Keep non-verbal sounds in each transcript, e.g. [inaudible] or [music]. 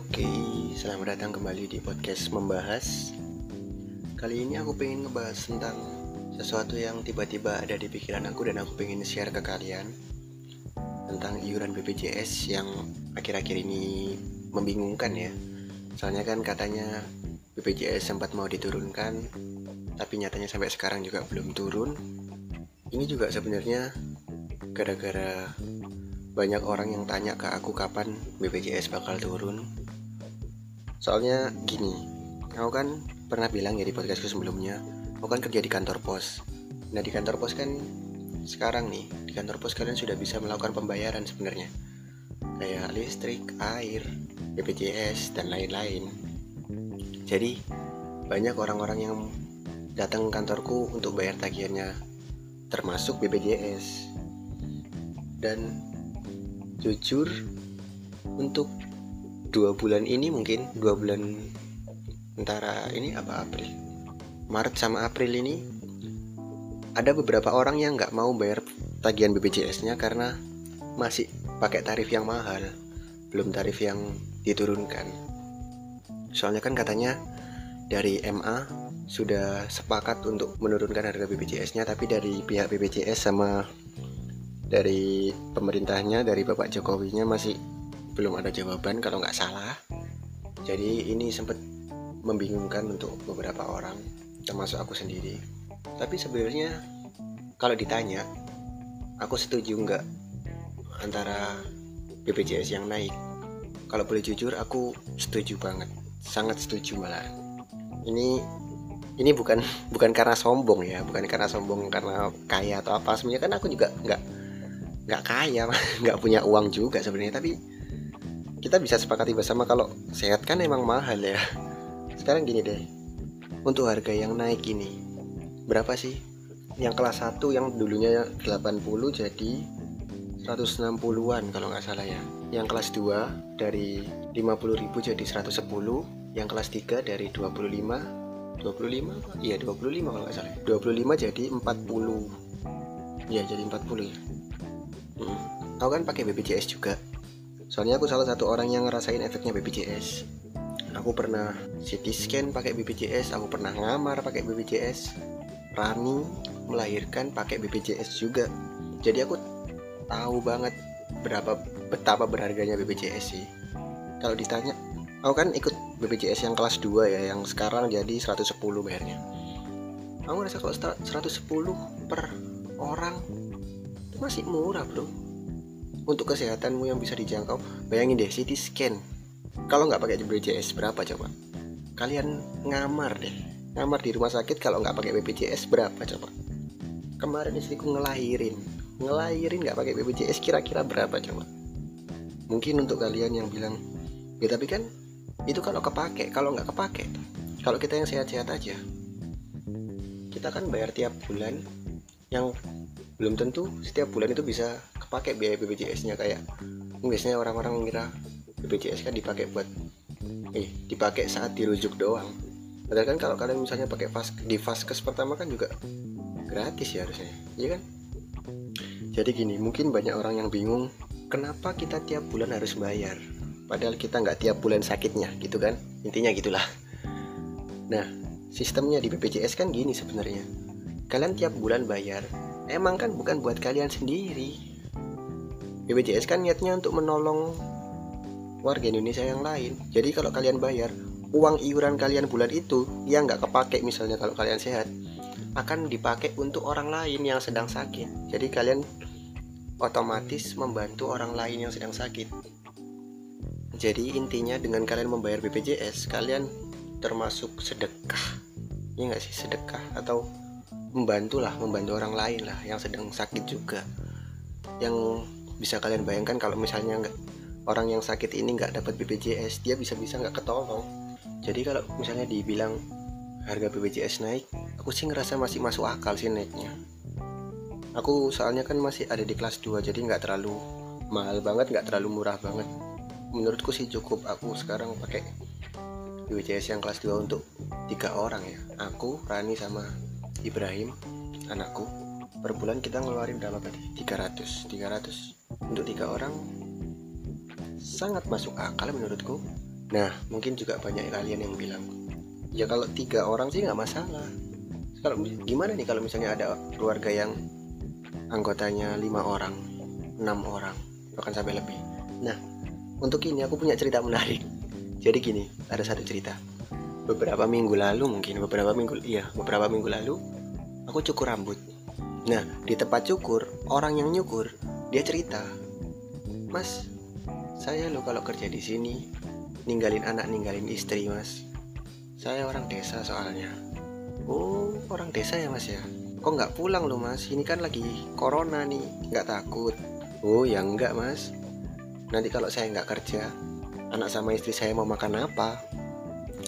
Oke, selamat datang kembali di podcast membahas. Kali ini aku pengen ngebahas tentang sesuatu yang tiba-tiba ada di pikiran aku dan aku pengen share ke kalian tentang iuran BPJS yang akhir-akhir ini membingungkan ya. Soalnya kan katanya BPJS sempat mau diturunkan, tapi nyatanya sampai sekarang juga belum turun. Ini juga sebenarnya gara-gara banyak orang yang tanya ke aku kapan BPJS bakal turun soalnya gini aku kan pernah bilang ya di podcastku sebelumnya aku kan kerja di kantor pos. Nah di kantor pos kan sekarang nih di kantor pos kalian sudah bisa melakukan pembayaran sebenarnya. Kayak listrik air BPJS dan lain-lain. Jadi banyak orang-orang yang datang ke kantorku untuk bayar tagihannya termasuk BPJS dan jujur untuk dua bulan ini mungkin dua bulan antara ini apa April? Maret sama April ini ada beberapa orang yang nggak mau bayar tagihan BPJS-nya karena masih pakai tarif yang mahal belum tarif yang diturunkan. Soalnya kan katanya dari MA sudah sepakat untuk menurunkan harga BPJS-nya tapi dari pihak BPJS sama dari pemerintahnya dari Bapak Jokowinya masih belum ada jawaban kalau nggak salah. Jadi ini sempat membingungkan untuk beberapa orang termasuk aku sendiri. Tapi sebenarnya kalau ditanya aku setuju nggak antara BPJS yang naik? Kalau boleh jujur aku setuju banget. Sangat setuju malah ini ini bukan [laughs] bukan karena sombong ya bukan karena sombong karena kaya atau apa. Sebenarnya kan aku juga nggak nggak kaya [laughs] nggak punya uang juga sebenarnya. Tapi kita bisa sepakati bersama kalau sehat kan emang mahal ya. Sekarang gini deh. Untuk harga yang naik ini berapa sih? Yang kelas 1 yang dulunya 80 jadi 160-an kalau nggak salah ya. Yang kelas 2 dari 50.000 jadi 110 yang kelas 3 dari 25 25 iya 25 kalau nggak salah. 25 jadi 40 ya jadi 40 ya. Hmm. aku kan pakai BPJS juga Soalnya aku salah satu orang yang ngerasain efeknya BPJS. Aku pernah CT scan pakai BPJS, aku pernah ngamar pakai BPJS. Rani melahirkan pakai BPJS juga. Jadi aku tahu banget berapa betapa berharganya BPJS sih. Kalau ditanya, aku kan ikut BPJS yang kelas 2 ya, yang sekarang jadi 110 bayarnya. Aku ngerasa kalau 110 per orang itu masih murah, Bro untuk kesehatanmu yang bisa dijangkau bayangin deh CT scan. Kalau nggak pakai BPJS berapa coba? Kalian ngamar deh. Ngamar di rumah sakit kalau nggak pakai BPJS berapa coba? Kemarin istriku ngelahirin. Ngelahirin nggak pakai BPJS kira-kira berapa coba? Mungkin untuk kalian yang bilang ya tapi kan itu kalau kepake kalau nggak kepake kalau kita yang sehat-sehat aja. Kita kan bayar tiap bulan. Yang belum tentu setiap bulan itu bisa kepake biaya BPJS-nya kayak biasanya orang-orang mengira BPJS kan dipakai buat eh dipakai saat dirujuk doang. Padahal kan kalau kalian misalnya pakai fas di vaskes pertama kan juga gratis ya harusnya iya kan? Jadi gini mungkin banyak orang yang bingung kenapa kita tiap bulan harus bayar? Padahal kita nggak tiap bulan sakitnya gitu kan? Intinya gitulah. Nah sistemnya di BPJS kan gini sebenarnya. Kalian tiap bulan bayar emang kan bukan buat kalian sendiri BPJS kan niatnya untuk menolong warga Indonesia yang lain. Jadi kalau kalian bayar uang iuran kalian bulan itu yang nggak kepake misalnya kalau kalian sehat akan dipakai untuk orang lain yang sedang sakit. Jadi kalian otomatis membantu orang lain yang sedang sakit. Jadi intinya dengan kalian membayar BPJS kalian termasuk sedekah. Ini nggak sih? Sedekah atau membantu lah membantu orang lain lah yang sedang sakit juga. Yang bisa kalian bayangkan kalau misalnya nggak orang yang sakit ini nggak dapat BPJS dia bisa-bisa nggak ketolong. Jadi kalau misalnya dibilang harga BPJS naik aku sih ngerasa masih masuk akal sih naiknya. Aku soalnya kan masih ada di kelas 2 jadi nggak terlalu mahal banget nggak terlalu murah banget. Menurutku sih cukup aku sekarang pakai BPJS yang kelas 2 untuk tiga orang ya. Aku Rani sama Ibrahim anakku. Per bulan kita ngeluarin berapa tadi? 300 300 untuk tiga orang sangat masuk akal menurutku. Nah mungkin juga banyak kalian yang bilang ya kalau tiga orang sih nggak masalah. Kalau gimana nih kalau misalnya ada keluarga yang anggotanya lima orang enam orang bahkan sampai lebih? Nah untuk ini aku punya cerita menarik. [laughs] Jadi gini ada satu cerita. Beberapa minggu lalu mungkin beberapa minggu iya beberapa minggu lalu aku cukur rambut. Nah di tempat cukur orang yang nyukur dia cerita mas saya lo kalau kerja di sini ninggalin anak ninggalin istri mas. Saya orang desa soalnya. Oh orang desa ya mas ya? Kok nggak pulang lo mas? Ini kan lagi corona nih nggak takut. Oh ya enggak mas. Nanti kalau saya nggak kerja anak sama istri saya mau makan apa?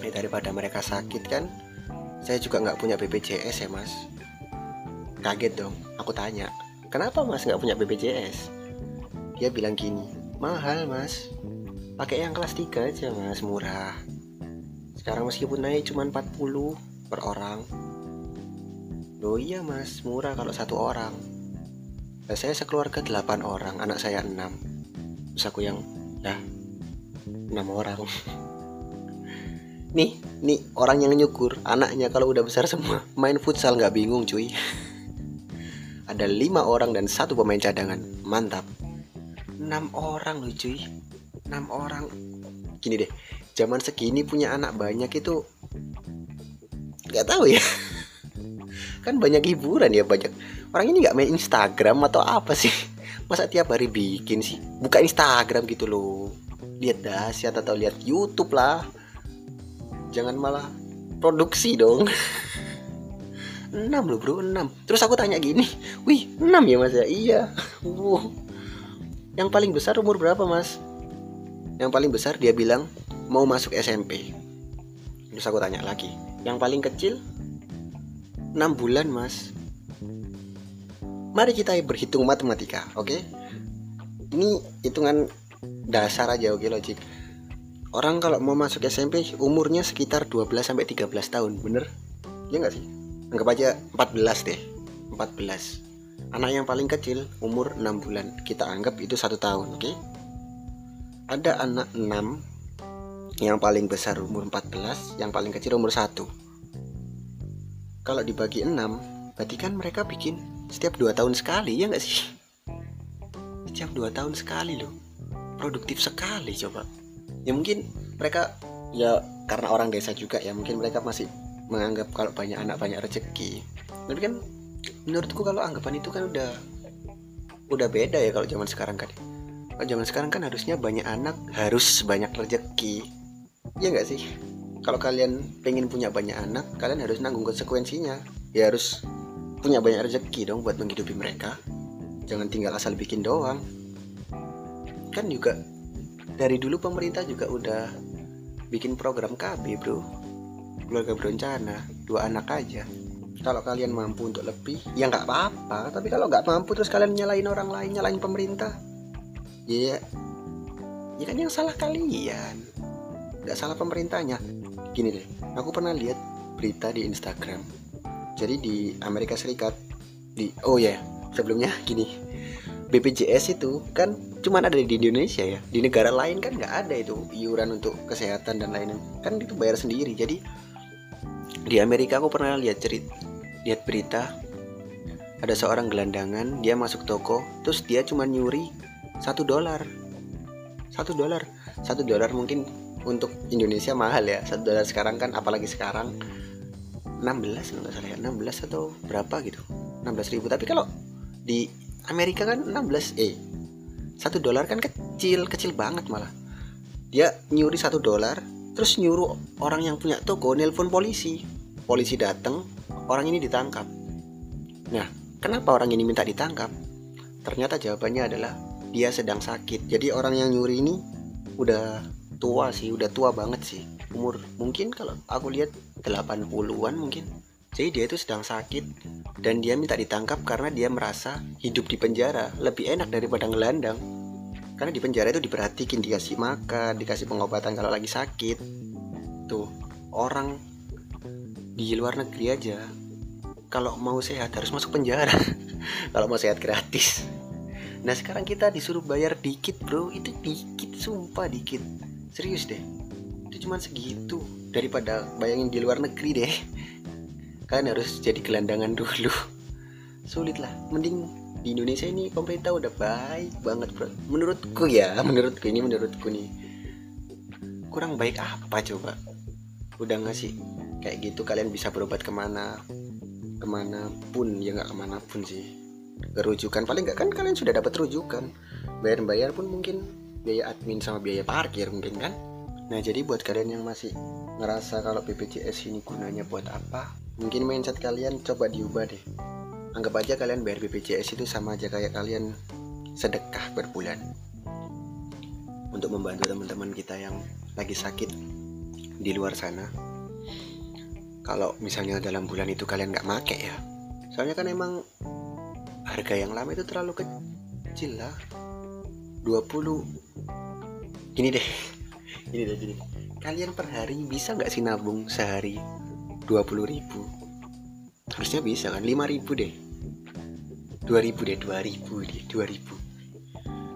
Eh, daripada mereka sakit kan? Saya juga nggak punya BPJS ya mas. Kaget dong aku tanya kenapa mas nggak punya BPJS dia bilang gini mahal mas. Pakai yang kelas 3 aja mas. Murah. Sekarang meskipun naik cuma 40 per orang. Loh iya mas. Murah kalau satu orang. Nah, saya sekeluarga 8 orang anak saya 6 terus aku yang dah enam orang. [laughs] Nih nih orang yang nyukur anaknya kalau udah besar semua main futsal nggak bingung cuy [laughs] ada lima orang dan satu pemain cadangan. Mantap. Enam orang loh cuy. Enam orang. Gini deh zaman segini punya anak banyak itu nggak tahu ya. [laughs] Kan banyak hiburan ya banyak. Orang ini nggak main Instagram atau apa sih? [laughs] Masa tiap hari bikin sih? Buka Instagram gitu loh. Lihat dahsyat atau lihat YouTube lah. Jangan malah produksi dong [laughs] 6 loh bro 6 terus aku tanya gini wih 6 ya mas ya iya wow. yang paling besar umur berapa mas yang paling besar dia bilang mau masuk SMP terus aku tanya lagi yang paling kecil 6 bulan mas Mari kita berhitung matematika, oke? Okay? Ini hitungan dasar aja, oke okay, logik. Orang kalau mau masuk SMP umurnya sekitar 12 sampai 13 tahun, bener? Ya nggak sih? Anggap aja 14 deh. 14. Anak yang paling kecil umur 6 bulan. Kita anggap itu satu tahun, oke? Okay? Ada anak 6 yang paling besar umur 14, yang paling kecil umur 1. Kalau dibagi 6, berarti kan mereka bikin setiap dua tahun sekali ya nggak sih setiap dua tahun sekali loh produktif sekali coba ya mungkin mereka ya karena orang desa juga ya mungkin mereka masih menganggap kalau banyak anak banyak rezeki. Tapi kan menurutku kalau anggapan itu kan udah udah beda ya kalau zaman sekarang kan. Kalau zaman sekarang kan harusnya banyak anak harus banyak rezeki. Ya nggak sih? Kalau kalian pengen punya banyak anak kalian harus nanggung konsekuensinya. Ya harus punya banyak rezeki dong buat menghidupi mereka. Jangan tinggal asal bikin doang. Kan juga dari dulu pemerintah juga udah bikin program KB bro keluarga berencana dua anak aja. Kalau kalian mampu untuk lebih ya nggak apa-apa. Tapi kalau nggak mampu terus kalian nyalain orang lain nyalain pemerintah ya ya kan yang salah kalian. Nggak salah pemerintahnya. Gini deh aku pernah lihat berita di Instagram. Jadi di Amerika Serikat di oh ya yeah, sebelumnya gini. BPJS itu kan cuma ada di Indonesia ya. Di negara lain kan nggak ada itu iuran untuk kesehatan dan lain-lain. Kan itu bayar sendiri. Jadi di Amerika aku pernah lihat cerita lihat berita. Ada seorang gelandangan dia masuk toko terus dia cuma nyuri satu dolar. Satu dolar? Satu dolar mungkin untuk Indonesia mahal ya. Satu dolar sekarang kan apalagi sekarang 16 nggak salah ya. 16 atau berapa gitu. 16 ribu. Tapi kalau di Amerika kan 16 eh satu dolar kan kecil kecil banget malah. Dia nyuri satu dolar terus nyuruh orang yang punya toko nelpon polisi. Polisi datang orang ini ditangkap. Nah kenapa orang ini minta ditangkap? Ternyata jawabannya adalah dia sedang sakit. Jadi orang yang nyuri ini udah tua sih udah tua banget sih. Umur mungkin kalau aku lihat 80-an mungkin. Jadi dia itu sedang sakit dan dia minta ditangkap karena dia merasa hidup di penjara. Lebih enak daripada ngelandang karena di penjara itu diperhatikan dikasih makan dikasih pengobatan kalau lagi sakit. Tuh orang di luar negeri aja kalau mau sehat harus masuk penjara. [laughs] Kalau mau sehat gratis. Nah sekarang kita disuruh bayar dikit bro. Itu dikit sumpah dikit. Serius deh. Itu cuma segitu daripada bayangin di luar negeri deh. Kalian harus jadi gelandangan dulu. Sulit lah mending di Indonesia ini pemerintah udah baik banget menurutku ya [laughs] menurutku ini menurutku nih. Kurang baik apa coba? Udah ngasih kayak gitu kalian bisa berobat ke mana ke mana pun ya nggak ke mana pun sih. Kerujukan paling nggak kan kalian sudah dapat rujukan. Bayar-bayar pun mungkin biaya admin sama biaya parkir mungkin kan? Nah jadi buat kalian yang masih ngerasa kalau BPJS ini gunanya buat apa Mungkin mindset kalian coba diubah deh Anggap aja kalian bayar BPJS itu sama aja kayak kalian sedekah per bulan. Untuk membantu teman-teman kita yang lagi sakit di luar sana. Kalau misalnya dalam bulan itu kalian nggak make ya. Soalnya kan emang harga yang lama itu terlalu kecil lah. 20 Gini deh. [laughs] Gini deh gini. Kalian per hari bisa nggak sih nabung sehari 20 ribu harusnya bisa kan 5 ribu deh. 2000 deh 2000 deh 2000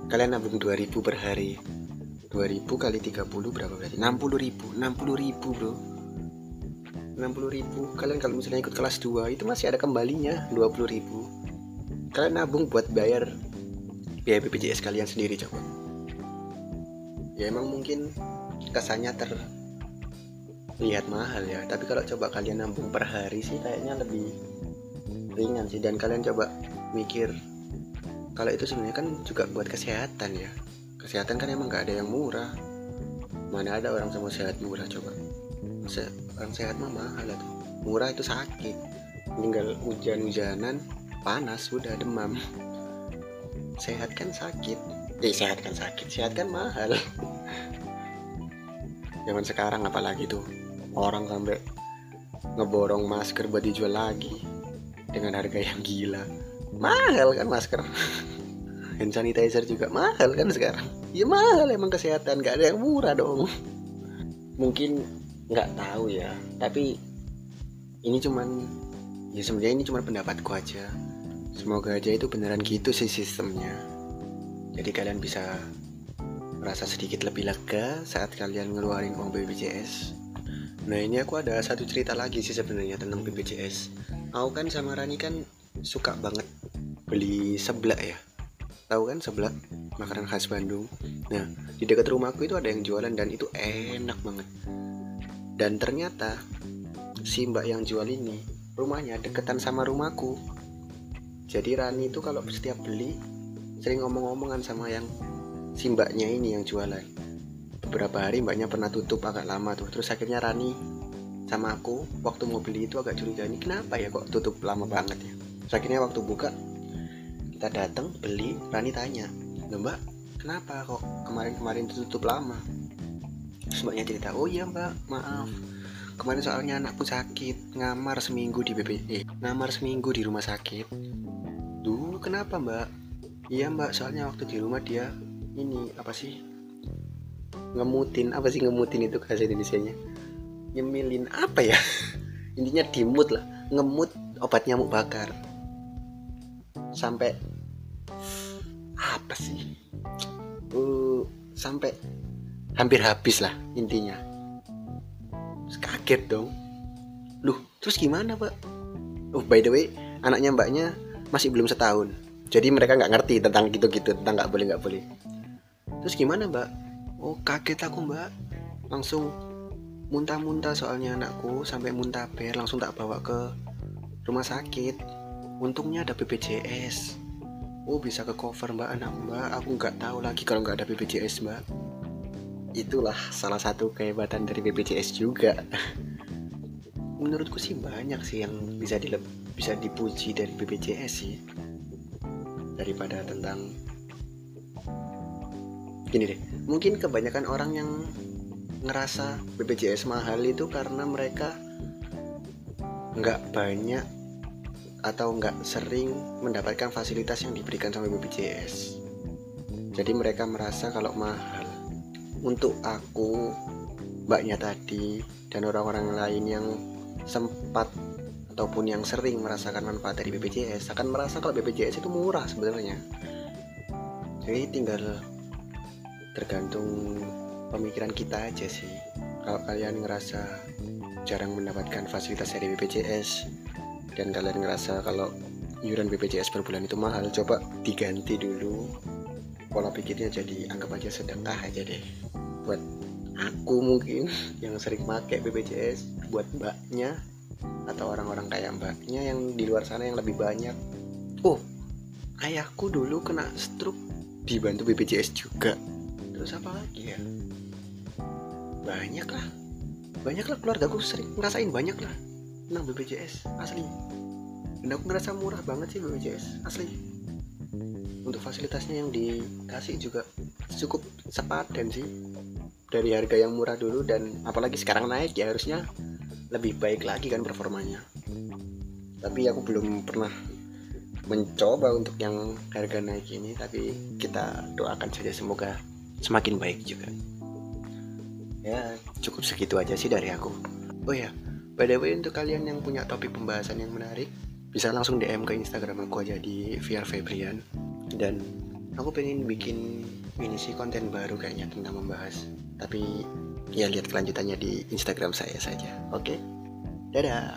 kalian nabung 2000 per hari. 2000 kali 30 berapa berarti? 60 ribu 60 ribu bro. 60 ribu. Kalian kalau misalnya ikut kelas 2 itu masih ada kembalinya 20 ribu. Kalian nabung buat bayar biaya BPJS kalian sendiri coba. Ya emang mungkin kesannya terlihat mahal ya. Tapi kalau coba kalian nabung per hari sih kayaknya lebih ringan sih. Dan kalian coba mikir kalau itu sebenarnya kan juga buat kesehatan ya. Kesehatan kan emang gak ada yang murah. Mana ada orang semua sehat murah coba. Se orang sehat mah mahal tuh murah itu sakit. Tinggal hujan-hujanan panas udah demam. [laughs] Sehat kan sakit. Eh sehat kan sakit. Sehat kan mahal. [laughs] Zaman sekarang apalagi tuh orang sampai ngeborong masker buat dijual lagi dengan harga yang gila. Mahal kan masker? [laughs] Hand sanitizer juga mahal kan sekarang? Ya mahal emang kesehatan. Gak ada yang murah dong. [laughs] Mungkin nggak tahu ya tapi ini cuman ya sebenarnya ini cuma pendapatku aja. Semoga aja itu beneran gitu sih sistemnya. Jadi kalian bisa merasa sedikit lebih lega saat kalian ngeluarin uang BPJS. Nah ini aku ada satu cerita lagi sih sebenarnya tentang BPJS. Aku kan sama Rani kan suka banget beli seblak ya. Tahu kan seblak makanan khas Bandung. Nah di dekat rumahku itu ada yang jualan dan itu enak banget. Dan ternyata si mbak yang jual ini rumahnya deketan sama rumahku. Jadi Rani itu kalau setiap beli sering ngomong-ngomongan sama yang si mbaknya ini yang jualan beberapa hari mbaknya pernah tutup agak lama tuh. Terus akhirnya Rani sama aku waktu mau beli itu agak curiga ini kenapa ya kok tutup lama banget ya? Terus akhirnya waktu buka kita datang beli Rani tanya mbak kenapa kok kemarin-kemarin tutup lama? Terus mbaknya cerita oh iya mbak maaf. Kemarin soalnya anakku sakit ngamar seminggu di BPE ngamar seminggu di rumah sakit. Dulu kenapa mbak? Iya mbak soalnya waktu di rumah dia ini apa sih ngemutin apa sih ngemutin itu bahasa Indonesia nya nyemilin apa ya? [laughs] Intinya dimut lah. Ngemut obat nyamuk bakar. Sampai apa sih? Uh, sampai hampir habis lah intinya. Terus kaget dong. Loh terus gimana pak? Oh by the way anaknya mbaknya masih belum setahun. Jadi mereka nggak ngerti tentang gitu-gitu tentang nggak boleh nggak boleh. Terus gimana mbak oh kaget aku mbak. Langsung muntah-muntah soalnya anakku sampai muntah ber langsung tak bawa ke rumah sakit. Untungnya ada BPJS oh bisa ke cover mbak anak mbak. Aku nggak tahu lagi kalau nggak ada BPJS mbak. Itulah salah satu kehebatan dari BPJS juga. [laughs] Menurutku sih banyak sih yang bisa bisa dipuji dari BPJS sih. Daripada tentang gini deh mungkin kebanyakan orang yang ngerasa BPJS mahal itu karena mereka nggak banyak atau nggak sering mendapatkan fasilitas yang diberikan sama BPJS jadi mereka merasa kalau mahal. Untuk aku mbaknya tadi dan orang-orang lain yang sempat ataupun yang sering merasakan manfaat dari BPJS akan merasa kalau BPJS itu murah sebenarnya. Jadi tinggal tergantung pemikiran kita aja sih. Kalau kalian ngerasa jarang mendapatkan fasilitas dari BPJS dan kalian ngerasa kalau iuran BPJS per bulan itu mahal coba diganti dulu. Pola pikirnya jadi anggap aja sedekah aja deh. Buat aku mungkin [laughs] yang sering pakai BPJS buat mbaknya atau orang-orang kayak mbaknya yang di luar sana yang lebih banyak. Oh ayahku dulu kena stroke. Dibantu BPJS juga terus apa lagi ya? Banyak lah. Banyak lah keluarga aku sering ngerasain banyak lah tentang BPJS asli. Dan aku ngerasa murah banget sih BPJS asli. Untuk fasilitasnya yang dikasih juga cukup sepadan sih. Dari harga yang murah dulu dan apalagi sekarang naik ya harusnya lebih baik lagi kan performanya. Tapi aku belum pernah mencoba untuk yang harga naik ini tapi kita doakan saja semoga semakin baik juga. Ya cukup segitu aja sih dari aku. Oh ya by the way untuk kalian yang punya topik pembahasan yang menarik bisa langsung DM ke Instagram aku aja di VR Febrian dan aku pengen bikin ini sih konten baru kayaknya tentang membahas. Tapi ya lihat kelanjutannya di Instagram saya saja oke? Okay? dadah